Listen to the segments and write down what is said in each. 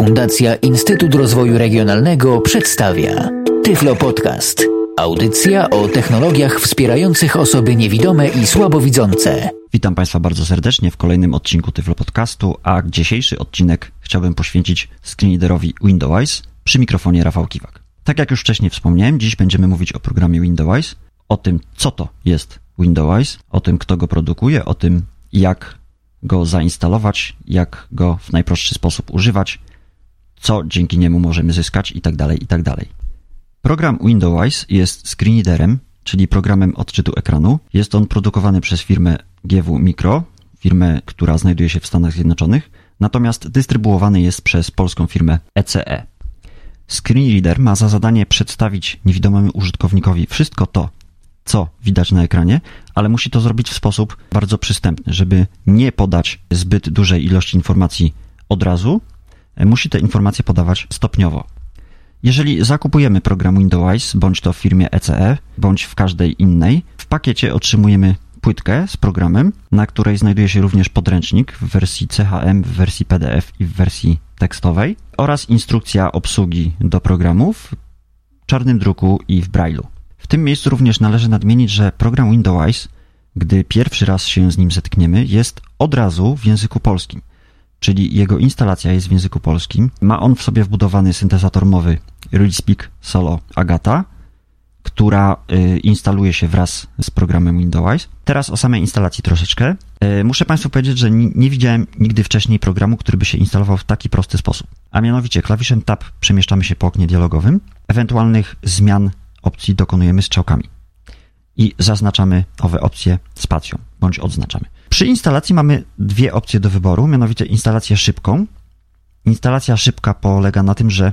Fundacja Instytut Rozwoju Regionalnego przedstawia Tyflo Podcast. Audycja o technologiach wspierających osoby niewidome i słabowidzące. Witam Państwa bardzo serdecznie w kolejnym odcinku Tyflo Podcastu, a dzisiejszy odcinek chciałbym poświęcić screenreaderowi Windows przy mikrofonie Rafał Kiwak. Tak jak już wcześniej wspomniałem, dziś będziemy mówić o programie Windows, o tym co to jest Windows, o tym kto go produkuje, o tym jak go zainstalować, jak go w najprostszy sposób używać, co dzięki niemu możemy zyskać itd., tak itd. Tak Program Windows jest screenreaderem, czyli programem odczytu ekranu. Jest on produkowany przez firmę GW Micro, firmę, która znajduje się w Stanach Zjednoczonych, natomiast dystrybuowany jest przez polską firmę ECE. Screenreader ma za zadanie przedstawić niewidomemu użytkownikowi wszystko to, co widać na ekranie, ale musi to zrobić w sposób bardzo przystępny, żeby nie podać zbyt dużej ilości informacji od razu, musi te informacje podawać stopniowo. Jeżeli zakupujemy program Windows, bądź to w firmie ECE, bądź w każdej innej, w pakiecie otrzymujemy płytkę z programem, na której znajduje się również podręcznik w wersji CHM, w wersji PDF i w wersji tekstowej oraz instrukcja obsługi do programów w czarnym druku i w Braille'u. W tym miejscu również należy nadmienić, że program Windows, gdy pierwszy raz się z nim zetkniemy, jest od razu w języku polskim czyli jego instalacja jest w języku polskim. Ma on w sobie wbudowany syntezator mowy RealSpeak Solo Agata, która y, instaluje się wraz z programem Windows. Teraz o samej instalacji troszeczkę. Y, muszę Państwu powiedzieć, że nie widziałem nigdy wcześniej programu, który by się instalował w taki prosty sposób. A mianowicie klawiszem Tab przemieszczamy się po oknie dialogowym, ewentualnych zmian opcji dokonujemy strzałkami i zaznaczamy owe opcje spacją bądź odznaczamy. Przy instalacji mamy dwie opcje do wyboru, mianowicie instalację szybką. Instalacja szybka polega na tym, że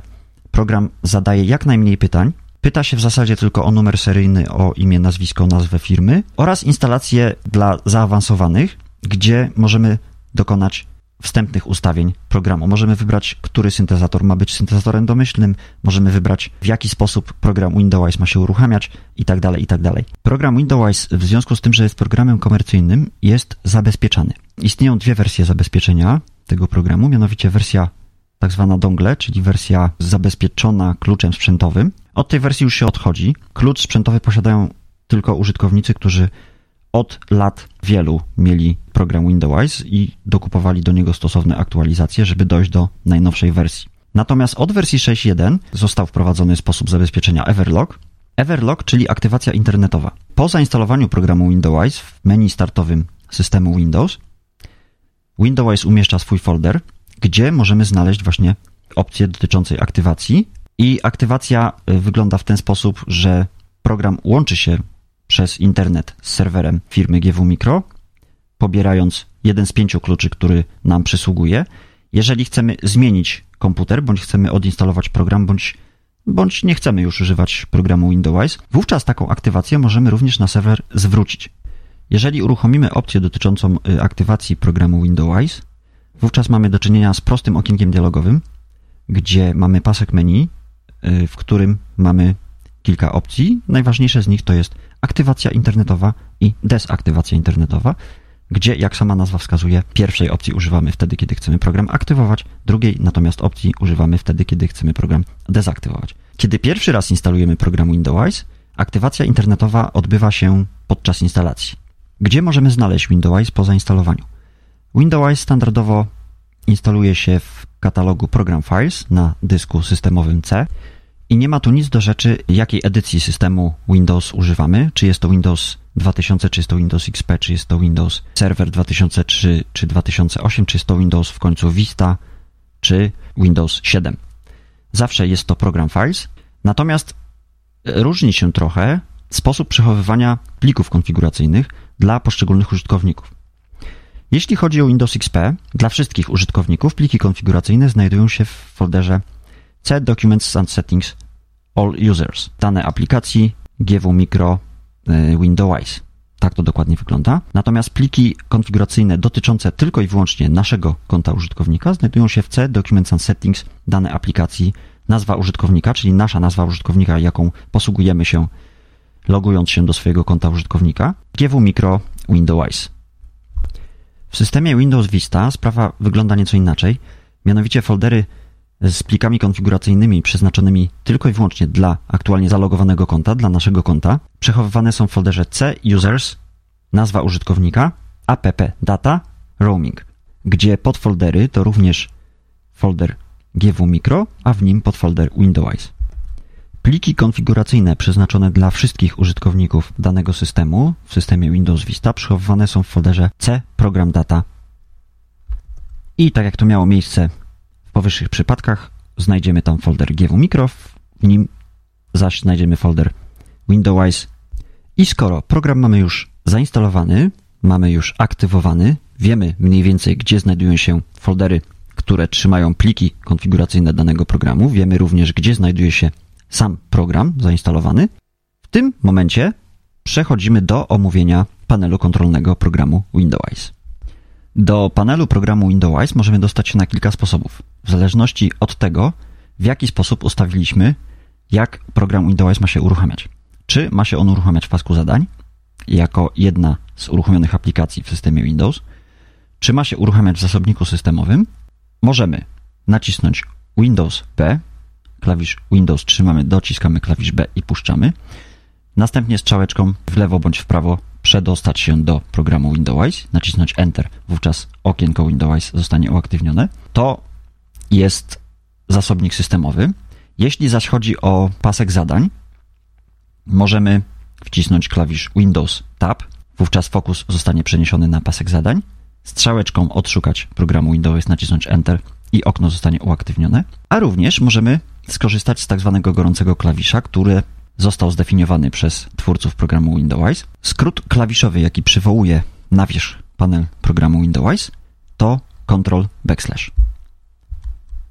program zadaje jak najmniej pytań, pyta się w zasadzie tylko o numer seryjny, o imię, nazwisko, nazwę firmy oraz instalację dla zaawansowanych, gdzie możemy dokonać wstępnych ustawień programu. Możemy wybrać, który syntezator ma być syntezatorem domyślnym, możemy wybrać, w jaki sposób program Windows ma się uruchamiać itd., tak itd. Tak program Windows, w związku z tym, że jest programem komercyjnym, jest zabezpieczany. Istnieją dwie wersje zabezpieczenia tego programu, mianowicie wersja tak zwana dongle, czyli wersja zabezpieczona kluczem sprzętowym. Od tej wersji już się odchodzi. Klucz sprzętowy posiadają tylko użytkownicy, którzy od lat wielu mieli program Windows i dokupowali do niego stosowne aktualizacje, żeby dojść do najnowszej wersji. Natomiast od wersji 6.1 został wprowadzony sposób zabezpieczenia Everlock. Everlock, czyli aktywacja internetowa. Po zainstalowaniu programu Windows w menu startowym systemu Windows, Windows umieszcza swój folder, gdzie możemy znaleźć właśnie opcję dotyczącej aktywacji. I aktywacja y, wygląda w ten sposób, że program łączy się przez internet z serwerem firmy GW Micro, pobierając jeden z pięciu kluczy, który nam przysługuje. Jeżeli chcemy zmienić komputer, bądź chcemy odinstalować program, bądź, bądź nie chcemy już używać programu Windows, wówczas taką aktywację możemy również na serwer zwrócić. Jeżeli uruchomimy opcję dotyczącą y, aktywacji programu Windows, wówczas mamy do czynienia z prostym okienkiem dialogowym, gdzie mamy pasek menu, y, w którym mamy kilka opcji. Najważniejsze z nich to jest aktywacja internetowa i dezaktywacja internetowa, gdzie, jak sama nazwa wskazuje, pierwszej opcji używamy wtedy, kiedy chcemy program aktywować, drugiej natomiast opcji używamy wtedy, kiedy chcemy program dezaktywować. Kiedy pierwszy raz instalujemy program Windows, aktywacja internetowa odbywa się podczas instalacji. Gdzie możemy znaleźć Windows po zainstalowaniu? Windows standardowo instaluje się w katalogu Program Files na dysku systemowym C i nie ma tu nic do rzeczy, jakiej edycji systemu Windows używamy. Czy jest to Windows 2000, czy jest to Windows XP, czy jest to Windows Server 2003, czy 2008, czy jest to Windows w końcu Vista, czy Windows 7. Zawsze jest to program Files, natomiast różni się trochę sposób przechowywania plików konfiguracyjnych dla poszczególnych użytkowników. Jeśli chodzi o Windows XP, dla wszystkich użytkowników pliki konfiguracyjne znajdują się w folderze C Documents and Settings All Users. Dane aplikacji GW Micro Windows. Tak to dokładnie wygląda. Natomiast pliki konfiguracyjne dotyczące tylko i wyłącznie naszego konta użytkownika znajdują się w C Documents and Settings dane aplikacji, nazwa użytkownika, czyli nasza nazwa użytkownika, jaką posługujemy się logując się do swojego konta użytkownika, GW Micro Windows. W systemie Windows Vista sprawa wygląda nieco inaczej. Mianowicie foldery z plikami konfiguracyjnymi przeznaczonymi tylko i wyłącznie dla aktualnie zalogowanego konta, dla naszego konta, przechowywane są w folderze C users, nazwa użytkownika, app data, roaming, gdzie podfoldery to również folder GW Micro, a w nim podfolder Windows. Pliki konfiguracyjne przeznaczone dla wszystkich użytkowników danego systemu w systemie Windows Vista przechowywane są w folderze C Program Data. I tak jak to miało miejsce powyższych przypadkach, znajdziemy tam folder GW Micro, w nim zaś znajdziemy folder Windows. I skoro program mamy już zainstalowany, mamy już aktywowany, wiemy mniej więcej, gdzie znajdują się foldery, które trzymają pliki konfiguracyjne danego programu, wiemy również, gdzie znajduje się sam program zainstalowany. W tym momencie przechodzimy do omówienia panelu kontrolnego programu Windows. Do panelu programu Windows możemy dostać się na kilka sposobów, w zależności od tego, w jaki sposób ustawiliśmy, jak program Windows ma się uruchamiać. Czy ma się on uruchamiać w pasku zadań, jako jedna z uruchomionych aplikacji w systemie Windows, czy ma się uruchamiać w zasobniku systemowym, możemy nacisnąć Windows B, klawisz Windows trzymamy, dociskamy klawisz B i puszczamy. Następnie strzałeczką w lewo bądź w prawo przedostać się do programu Windows, nacisnąć Enter, wówczas okienko Windows zostanie uaktywnione. To jest zasobnik systemowy. Jeśli zaś chodzi o pasek zadań, możemy wcisnąć klawisz Windows Tab, wówczas fokus zostanie przeniesiony na pasek zadań. Strzałeczką odszukać programu Windows, nacisnąć Enter i okno zostanie uaktywnione. A również możemy skorzystać z tak zwanego gorącego klawisza, który został zdefiniowany przez twórców programu Windows. Skrót klawiszowy, jaki przywołuje na wierzch panel programu Windows, to Ctrl backslash.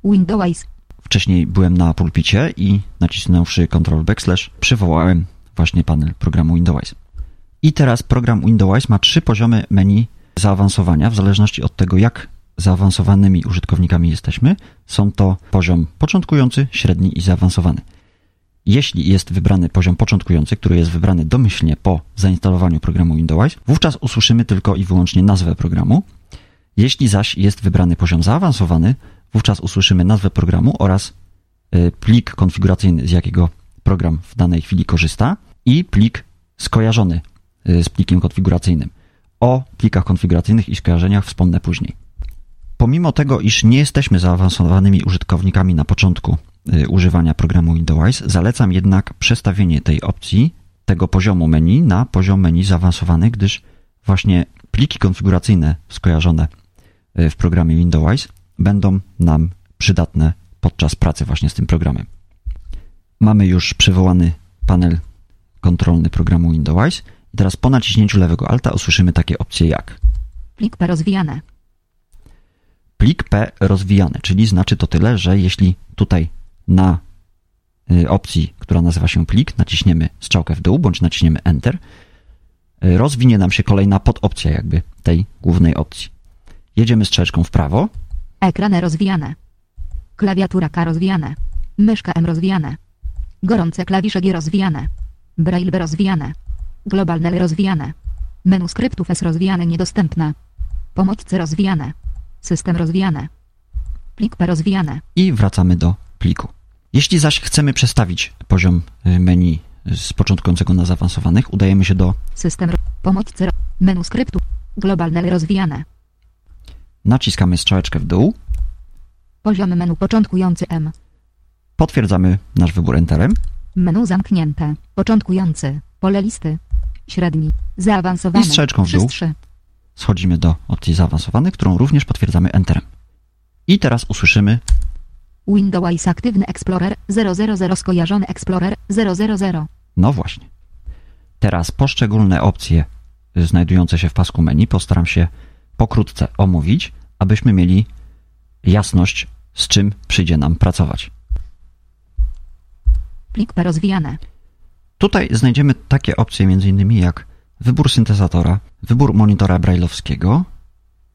Windows. Wcześniej byłem na pulpicie i nacisnąwszy Ctrl backslash przywołałem właśnie panel programu Windows. I teraz program Windows ma trzy poziomy menu zaawansowania, w zależności od tego, jak zaawansowanymi użytkownikami jesteśmy, są to poziom początkujący, średni i zaawansowany. Jeśli jest wybrany poziom początkujący, który jest wybrany domyślnie po zainstalowaniu programu Windows, wówczas usłyszymy tylko i wyłącznie nazwę programu. Jeśli zaś jest wybrany poziom zaawansowany, wówczas usłyszymy nazwę programu oraz y, plik konfiguracyjny, z jakiego program w danej chwili korzysta i plik skojarzony y, z plikiem konfiguracyjnym. O plikach konfiguracyjnych i skojarzeniach wspomnę później. Pomimo tego, iż nie jesteśmy zaawansowanymi użytkownikami na początku używania programu Windows, zalecam jednak przestawienie tej opcji, tego poziomu menu na poziom menu zaawansowany, gdyż właśnie pliki konfiguracyjne skojarzone y, w programie Windows będą nam przydatne podczas pracy właśnie z tym programem. Mamy już przywołany panel kontrolny programu Windows i teraz po naciśnięciu lewego alta usłyszymy takie opcje jak Plik P rozwijane. plik P rozwijany, czyli znaczy to tyle, że jeśli tutaj na y, opcji, która nazywa się plik, naciśniemy strzałkę w dół bądź naciśniemy Enter, y, rozwinie nam się kolejna podopcja jakby tej głównej opcji. Jedziemy strzałeczką w prawo, Ekrany rozwijane. Klawiatura K rozwijane. Myszka M rozwijane. Gorące klawisze G rozwijane. Braille B rozwijane. Globalne L rozwijane. Menu skryptów S rozwijane niedostępne. Pomoc C rozwijane. System rozwijane. Plik P rozwijane. i wracamy do pliku. Jeśli zaś chcemy przestawić poziom y, menu z początkującego na zaawansowanych, udajemy się do System Pomoc Menu skryptu. Globalne rozwijane. naciskamy strzałeczkę w dół, Poziom menu początkujący M. potwierdzamy nasz wybór Enterem Menu zamknięte. Początkujący. Pole listy. Średni. Zaawansowany. I strzałeczką w dół. 3. schodzimy do opcji zaawansowanych, którą również potwierdzamy Enterem. I teraz usłyszymy Windows Aktywny Explorer 000 skojarzony Explorer 000. No właśnie. Teraz poszczególne opcje znajdujące się w pasku menu postaram się pokrótce omówić, abyśmy mieli jasność, z czym przyjdzie nam pracować. Plik rozwijane. Tutaj znajdziemy takie opcje m.in. jak wybór syntezatora, wybór monitora brailleowskiego,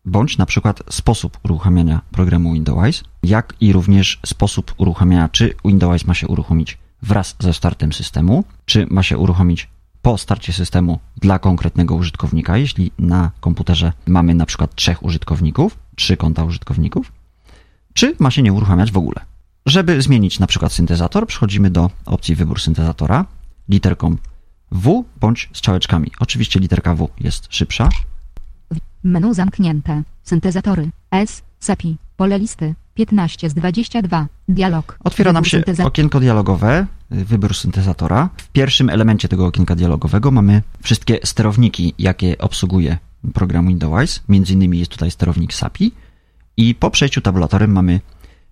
bądź na przykład sposób uruchamiania programu Windows, jak i również sposób uruchamiania, czy Windows ma się uruchomić wraz ze startem systemu, czy ma się uruchomić po starcie systemu dla konkretnego użytkownika, jeśli na komputerze mamy na przykład trzech użytkowników, trzy konta użytkowników, czy ma się nie uruchamiać w ogóle. Żeby zmienić na przykład syntezator, przechodzimy do opcji wybór syntezatora literką W bądź strzałeczkami. Oczywiście literka W jest szybsza. Menu zamknięte. Syntezatory. S. SAPI. Pole listy. 15 z 22. Dialog. Otwiera nam się okienko dialogowe, y, wybór syntezatora. W pierwszym elemencie tego okienka dialogowego mamy wszystkie sterowniki, jakie obsługuje program Windows. Między innymi jest tutaj sterownik SAPI. I po przejściu tabulatorem mamy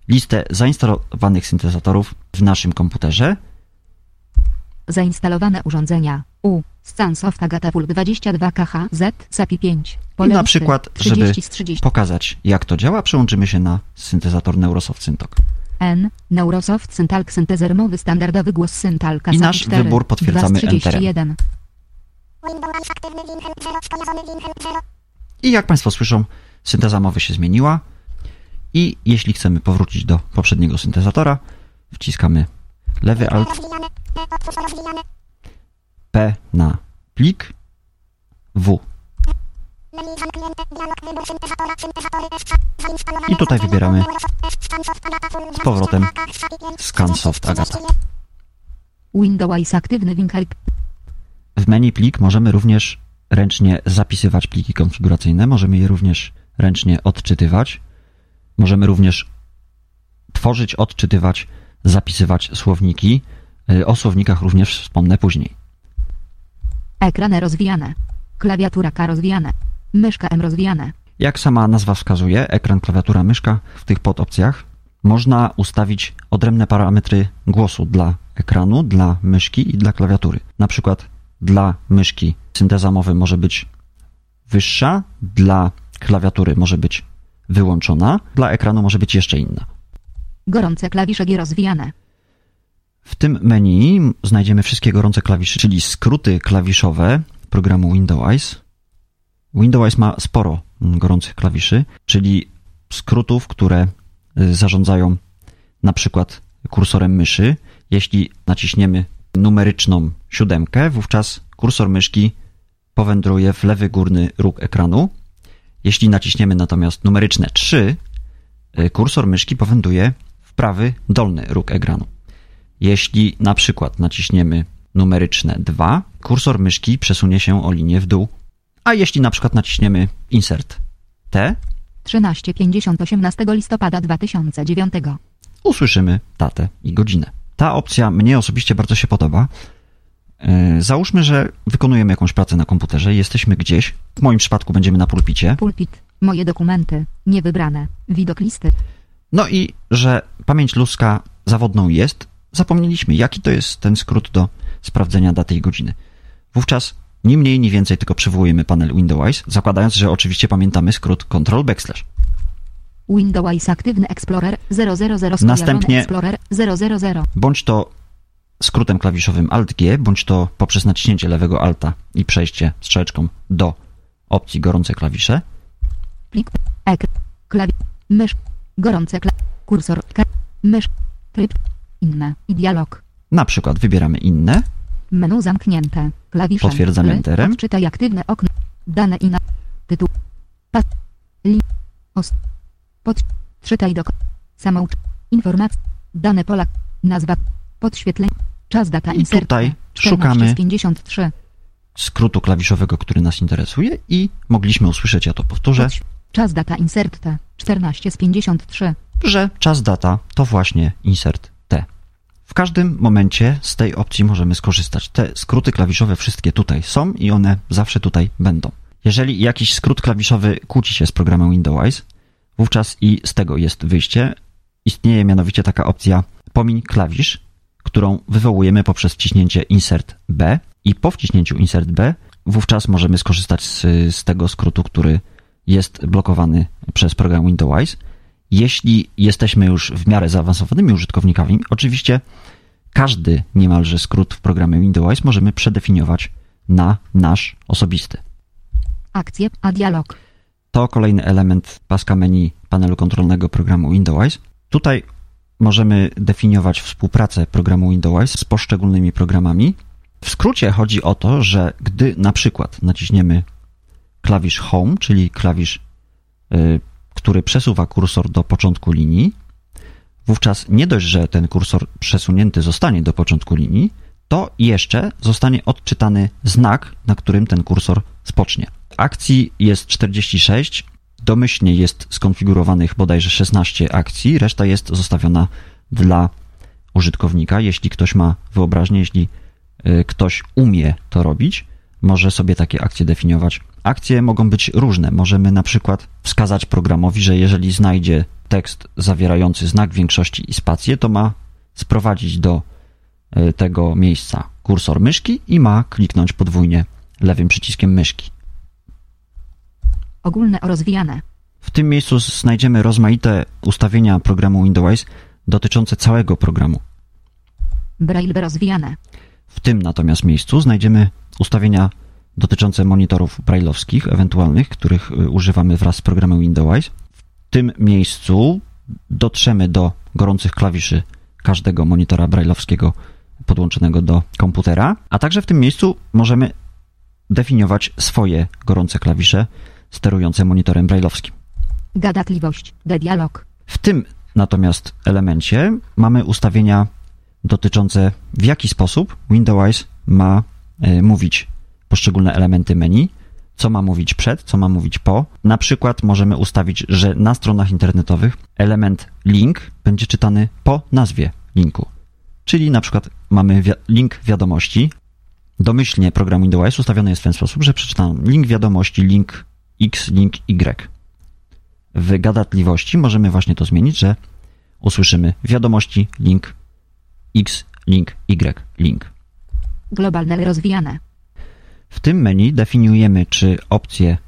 listę zainstalowanych syntezatorów w naszym komputerze. Zainstalowane urządzenia. U. Scansoft Agata Pulp 22 KH Z. SAPI 5. I na przykład, żeby 30 z 30. pokazać jak to działa, przełączymy się na syntezator Neurosoft Syntok. N. Neurosoft Syntalk syntezer mowy standardowy głos Syntalka I nasz 4, wybór potwierdzamy 2 z 31. I jak Państwo słyszą, synteza mowy się zmieniła. I jeśli chcemy powrócić do poprzedniego syntezatora, wciskamy lewy alt P na plik W. I tutaj wybieramy z powrotem Scansoft Agata. Windows aktywny Winkel. W menu plik możemy również ręcznie zapisywać pliki konfiguracyjne, możemy je również ręcznie odczytywać. Możemy również tworzyć, odczytywać, zapisywać słowniki. Y, O słownikach również wspomnę później. Ekrany rozwijane. Klawiatura K rozwijane. Myszka M rozwijane. Jak sama nazwa wskazuje, ekran, klawiatura, myszka, w tych podopcjach można ustawić odrębne parametry głosu dla ekranu, dla myszki i dla klawiatury. Na przykład dla myszki synteza mowy może być wyższa, dla klawiatury może być wyłączona, dla ekranu może być jeszcze inna. Gorące klawisze G rozwijane. W tym menu znajdziemy wszystkie gorące klawisze, czyli skróty klawiszowe programu Windows. Windows ma sporo gorących klawiszy, czyli skrótów, które y, zarządzają na przykład kursorem myszy. Jeśli naciśniemy numeryczną siódemkę, wówczas kursor myszki powędruje w lewy górny róg ekranu. Jeśli naciśniemy natomiast numeryczne 3, y, kursor myszki powędruje w prawy dolny róg ekranu. Jeśli na przykład naciśniemy numeryczne 2, kursor myszki przesunie się o linię w dół. A jeśli na przykład naciśniemy Insert T, 13.50 18 listopada 2009. usłyszymy datę i godzinę. Ta opcja mnie osobiście bardzo się podoba. Yy, Załóżmy, że wykonujemy jakąś pracę na komputerze, jesteśmy gdzieś, w moim przypadku będziemy na pulpicie, Pulpit. Moje dokumenty. Niewybrane. Widok listy. no i że pamięć ludzka zawodną jest, zapomnieliśmy, jaki to jest ten skrót do sprawdzenia daty i godziny. Wówczas ni mniej, ni więcej, tylko przywołujemy panel Windows, zakładając, że oczywiście pamiętamy skrót Ctrl backslash. Windows aktywny Explorer 000 skojarzony Następnie- Explorer 000. Bądź to skrótem klawiszowym Alt-G, bądź to poprzez naciśnięcie lewego Alta i przejście strzałeczką do opcji gorące klawisze. Plik. Ek. Klawi. Mysz. Gorące kla. Kursor. K. Mysz. Tryb. Inne. I dialog. Na przykład wybieramy inne, Menu zamknięte. Klawisze. Potwierdzamy enterem. Odczytaj aktywne okno. Dane i na. Tytuł. Pas. Li. Os. Pod. Czytaj do. Samą. Informacja. Dane pola. Nazwa. Podświetlenie. Czas data I insert. tutaj 14 szukamy- z 53. skrótu klawiszowego, który nas interesuje i mogliśmy usłyszeć, ja to powtórzę, Podś- Czas data insert T. 14 z 53. że czas data to właśnie insert. W każdym momencie z tej opcji możemy skorzystać. Te skróty klawiszowe wszystkie tutaj są i one zawsze tutaj będą. Jeżeli jakiś skrót klawiszowy kłóci się z programem Windows, wówczas i z tego jest wyjście. Istnieje mianowicie taka opcja pomiń klawisz, którą wywołujemy poprzez wciśnięcie Insert B i po wciśnięciu Insert B wówczas możemy skorzystać z, z tego skrótu, który jest blokowany przez program Windows. Jeśli jesteśmy już w miarę zaawansowanymi użytkownikami, oczywiście każdy niemalże skrót w programie Windows możemy przedefiniować na nasz osobisty. Akcje. A dialog. To kolejny element paska menu panelu kontrolnego programu Windows. Tutaj możemy definiować współpracę programu Windows z poszczególnymi programami. W skrócie chodzi o to, że gdy na przykład naciśniemy klawisz Home, czyli klawisz, y, który przesuwa kursor do początku linii, wówczas nie dość, że ten kursor przesunięty zostanie do początku linii, to jeszcze zostanie odczytany znak, na którym ten kursor spocznie. Akcji jest 46, domyślnie jest skonfigurowanych bodajże 16 akcji, reszta jest zostawiona dla użytkownika. Jeśli ktoś ma wyobraźnię, jeśli y, ktoś umie to robić, może sobie takie akcje definiować. Akcje mogą być różne. Możemy na przykład wskazać programowi, że jeżeli znajdzie tekst zawierający znak większości i spację, to ma sprowadzić do y, tego miejsca kursor myszki i ma kliknąć podwójnie lewym przyciskiem myszki. Ogólne rozwijane. W tym miejscu znajdziemy rozmaite ustawienia programu Windows dotyczące całego programu. Braille rozwijane. W tym natomiast miejscu znajdziemy ustawienia dotyczące monitorów brailleowskich, ewentualnych, których y, używamy wraz z programem Windows. W tym miejscu dotrzemy do gorących klawiszy każdego monitora brailleowskiego podłączonego do komputera, a także w tym miejscu możemy definiować swoje gorące klawisze sterujące monitorem brailleowskim. Gadatliwość. Dialog. W tym natomiast elemencie mamy ustawienia dotyczące w jaki sposób Windows ma y, mówić poszczególne elementy menu, co ma mówić przed, co ma mówić po. Na przykład możemy ustawić, że na stronach internetowych element link będzie czytany po nazwie linku. Czyli na przykład mamy wi link wiadomości. Domyślnie program Windows ustawiony jest w ten sposób, że przeczytam link wiadomości, link X, link Y. W gadatliwości możemy właśnie to zmienić, że usłyszymy wiadomości, link X, link Y, link. Globalne rozwijane. W tym menu definiujemy, czy opcje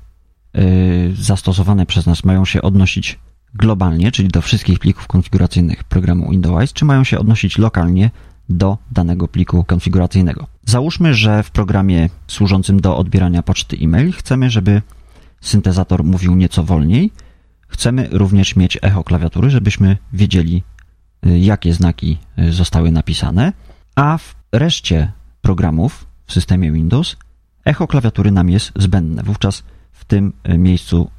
y, zastosowane przez nas mają się odnosić globalnie, czyli do wszystkich plików konfiguracyjnych programu Windows, czy mają się odnosić lokalnie do danego pliku konfiguracyjnego. Załóżmy, że w programie służącym do odbierania poczty e-mail chcemy, żeby syntezator mówił nieco wolniej. Chcemy również mieć echo klawiatury, żebyśmy wiedzieli, y, jakie znaki y, zostały napisane, a w reszcie programów w systemie Windows echo klawiatury nam jest zbędne. Wówczas w tym y, miejscu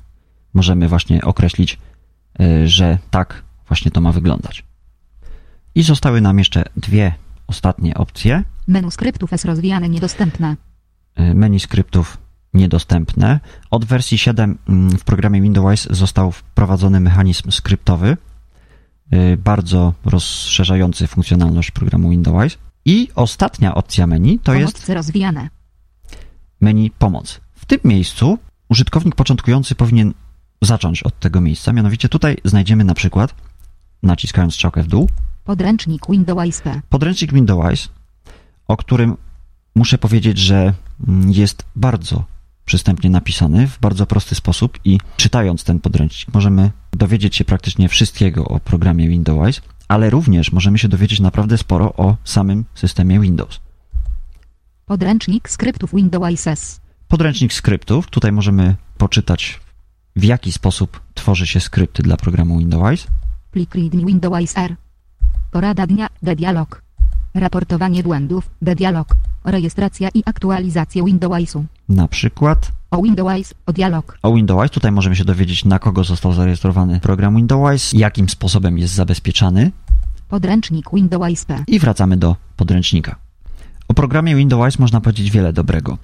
możemy właśnie określić, że tak właśnie to ma wyglądać. I zostały nam jeszcze dwie ostatnie opcje. Menu skryptów jest rozwijane niedostępne. Menu skryptów niedostępne. Od wersji 7 mm, w programie Windows został wprowadzony mechanizm skryptowy, bardzo rozszerzający funkcjonalność programu Windows. I ostatnia opcja menu to jest rozwijane. Menu pomoc. W tym miejscu użytkownik początkujący powinien zacząć od tego miejsca, mianowicie tutaj znajdziemy na przykład, naciskając strzałkę w dół, Podręcznik Windows P. podręcznik Windows, o którym muszę powiedzieć, że mm, jest bardzo przystępnie napisany w bardzo prosty sposób i czytając ten podręcznik możemy dowiedzieć się praktycznie wszystkiego o programie Windows, ale również możemy się dowiedzieć naprawdę sporo o samym systemie Windows. Podręcznik skryptów Windows S. Podręcznik skryptów, tutaj możemy poczytać w jaki sposób tworzy się skrypty dla programu Windows. Plik readme Windows R. Porada dnia, dialog. Raportowanie błędów, dialog. Rejestracja i aktualizacja Windowsu. Na przykład O Windows, o dialog. o Windows. Tutaj możemy się dowiedzieć, na kogo został zarejestrowany program Windows, jakim sposobem jest zabezpieczany Podręcznik Windows P. i wracamy do podręcznika. O programie Windows można powiedzieć wiele dobrego.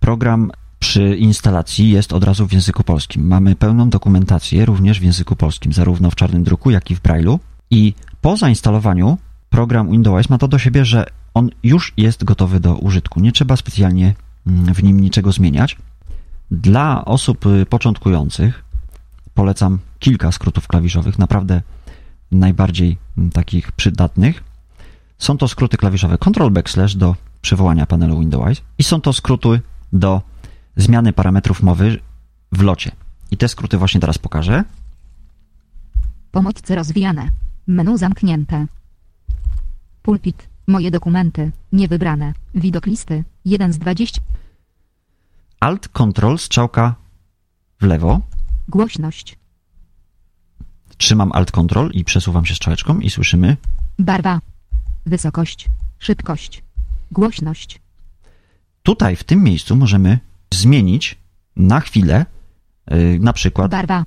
Program przy instalacji jest od razu w języku polskim. Mamy pełną dokumentację również w języku polskim, zarówno w czarnym druku, jak i w braille'u. I po zainstalowaniu program Windows ma to do siebie, że on już jest gotowy do użytku. Nie trzeba specjalnie mm, w nim niczego zmieniać. Dla osób y, początkujących polecam kilka skrótów klawiszowych, naprawdę najbardziej mm, takich przydatnych. Są to skróty klawiszowe Ctrl backslash do przywołania panelu Windows i są to skróty do zmiany parametrów mowy w locie. I te skróty właśnie teraz pokażę. Pomoccy rozwijane. Menu zamknięte. Pulpit. Moje dokumenty. Niewybrane. Widok listy. 1 z 20. Alt Ctrl strzałka w lewo. Głośność. Trzymam Alt Ctrl i przesuwam się strzałeczką i słyszymy Barwa. Wysokość. Szybkość. Głośność. tutaj w tym miejscu możemy zmienić na chwilę yy, na przykład Barwa.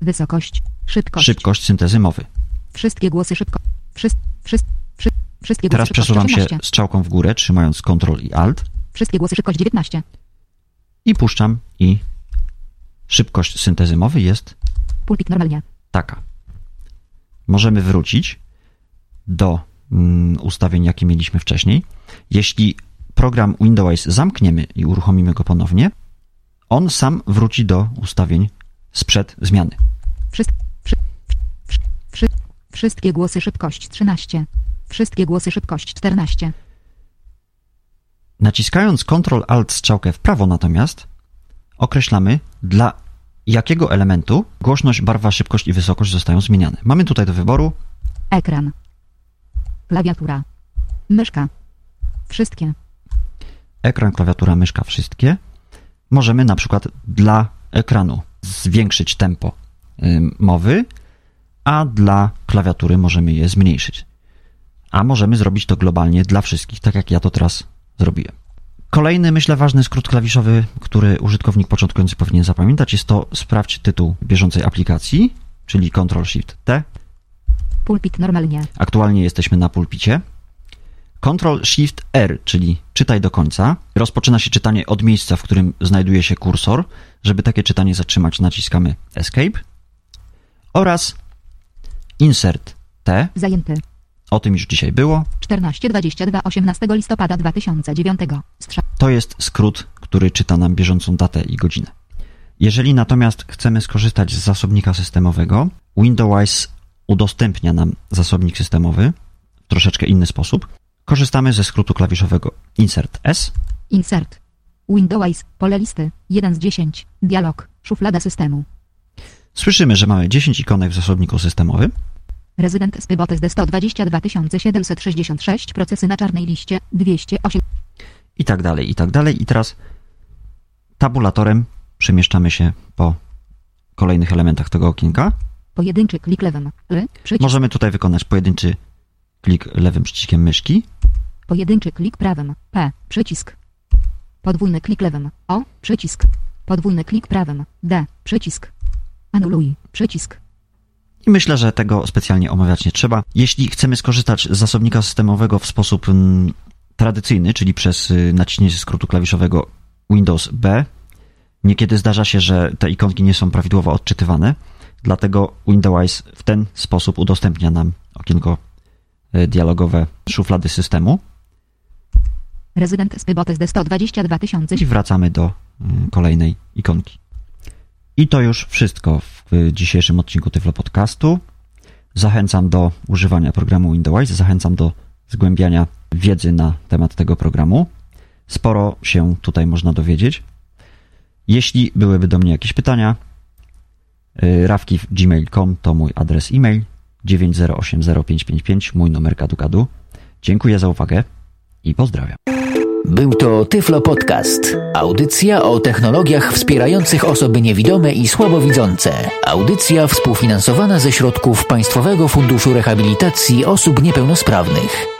Wysokość. Szybkość. szybkość syntezy mowy. Wszystkie głosy szybko. Wszyscy, wszyscy, wszystkie Teraz głosy szybkość przesuwam się 18. strzałką w górę, trzymając Ctrl i Alt Wszystkie głosy szybkość 19. i puszczam i szybkość syntezy mowy jest Pulpit normalnie. taka. Możemy wrócić do ustawień, jakie mieliśmy wcześniej. Jeśli program Windows zamkniemy i uruchomimy go ponownie, on sam wróci do ustawień sprzed zmiany. Wszyscy, wszy, wszy, wszy, wszystkie głosy szybkość 13. Wszystkie głosy szybkość 14. Naciskając Ctrl Alt strzałkę w prawo natomiast określamy dla jakiego elementu głośność, barwa, szybkość i wysokość zostają zmieniane. Mamy tutaj do wyboru Ekran. Klawiatura. Myszka. Wszystkie. ekran, klawiatura, myszka, wszystkie. Możemy na przykład dla ekranu zwiększyć tempo mowy, a dla klawiatury możemy je zmniejszyć. A możemy zrobić to globalnie dla wszystkich, tak jak ja to teraz zrobiłem. Kolejny, myślę, ważny skrót klawiszowy, który użytkownik początkujący powinien zapamiętać, jest to sprawdź tytuł bieżącej aplikacji, czyli Ctrl-Shift-T. Pulpit normalnie. Aktualnie jesteśmy na pulpicie. Ctrl-Shift-R, czyli czytaj do końca. Rozpoczyna się czytanie od miejsca, w którym znajduje się kursor. Żeby takie czytanie zatrzymać, naciskamy Escape. Oraz Insert T. Zajęty. O tym już dzisiaj było. 14.22 18 listopada 2009. Strzał. To jest skrót, który czyta nam bieżącą datę i godzinę. Jeżeli natomiast chcemy skorzystać z zasobnika systemowego, Windows udostępnia nam zasobnik systemowy w troszeczkę inny sposób. Korzystamy ze skrótu klawiszowego Insert S. Insert. Windows. Pole listy. 1 z 10. Dialog. Szuflada systemu. Słyszymy, że mamy 10 ikonek w zasobniku systemowym. Rezydent Spybotes D 122 766. Procesy na czarnej liście. 208. i tak dalej, i tak dalej. I teraz tabulatorem przemieszczamy się po kolejnych elementach tego okienka. Pojedynczy klik lewym. L. Przycisk. Możemy tutaj wykonać pojedynczy klik lewym przyciskiem myszki. Pojedynczy klik prawym. P. Przycisk. Podwójny klik lewym. O. Przycisk. Podwójny klik prawym. D. Przycisk. Anuluj. Przycisk. I myślę, że tego specjalnie omawiać nie trzeba. Jeśli chcemy skorzystać z zasobnika systemowego w sposób mm, tradycyjny, czyli przez y, naciśnięcie skrótu klawiszowego Windows B, niekiedy zdarza się, że te ikonki nie są prawidłowo odczytywane, dlatego Windows w ten sposób udostępnia nam okienko y, dialogowe szuflady systemu Rezydent Spybotes D 122 i wracamy do y, kolejnej ikonki. I to już wszystko w y, dzisiejszym odcinku Tyflo Podcastu. Zachęcam do używania programu Windows, zachęcam do zgłębiania wiedzy na temat tego programu. Sporo się tutaj można dowiedzieć. Jeśli byłyby do mnie jakieś pytania, y, rawki.gmail.com to mój adres e-mail 9080555, mój numer gadu-gadu. Dziękuję za uwagę i pozdrawiam. Był to Tyflo Podcast. Audycja o technologiach wspierających osoby niewidome i słabowidzące. Audycja współfinansowana ze środków Państwowego Funduszu Rehabilitacji Osób Niepełnosprawnych.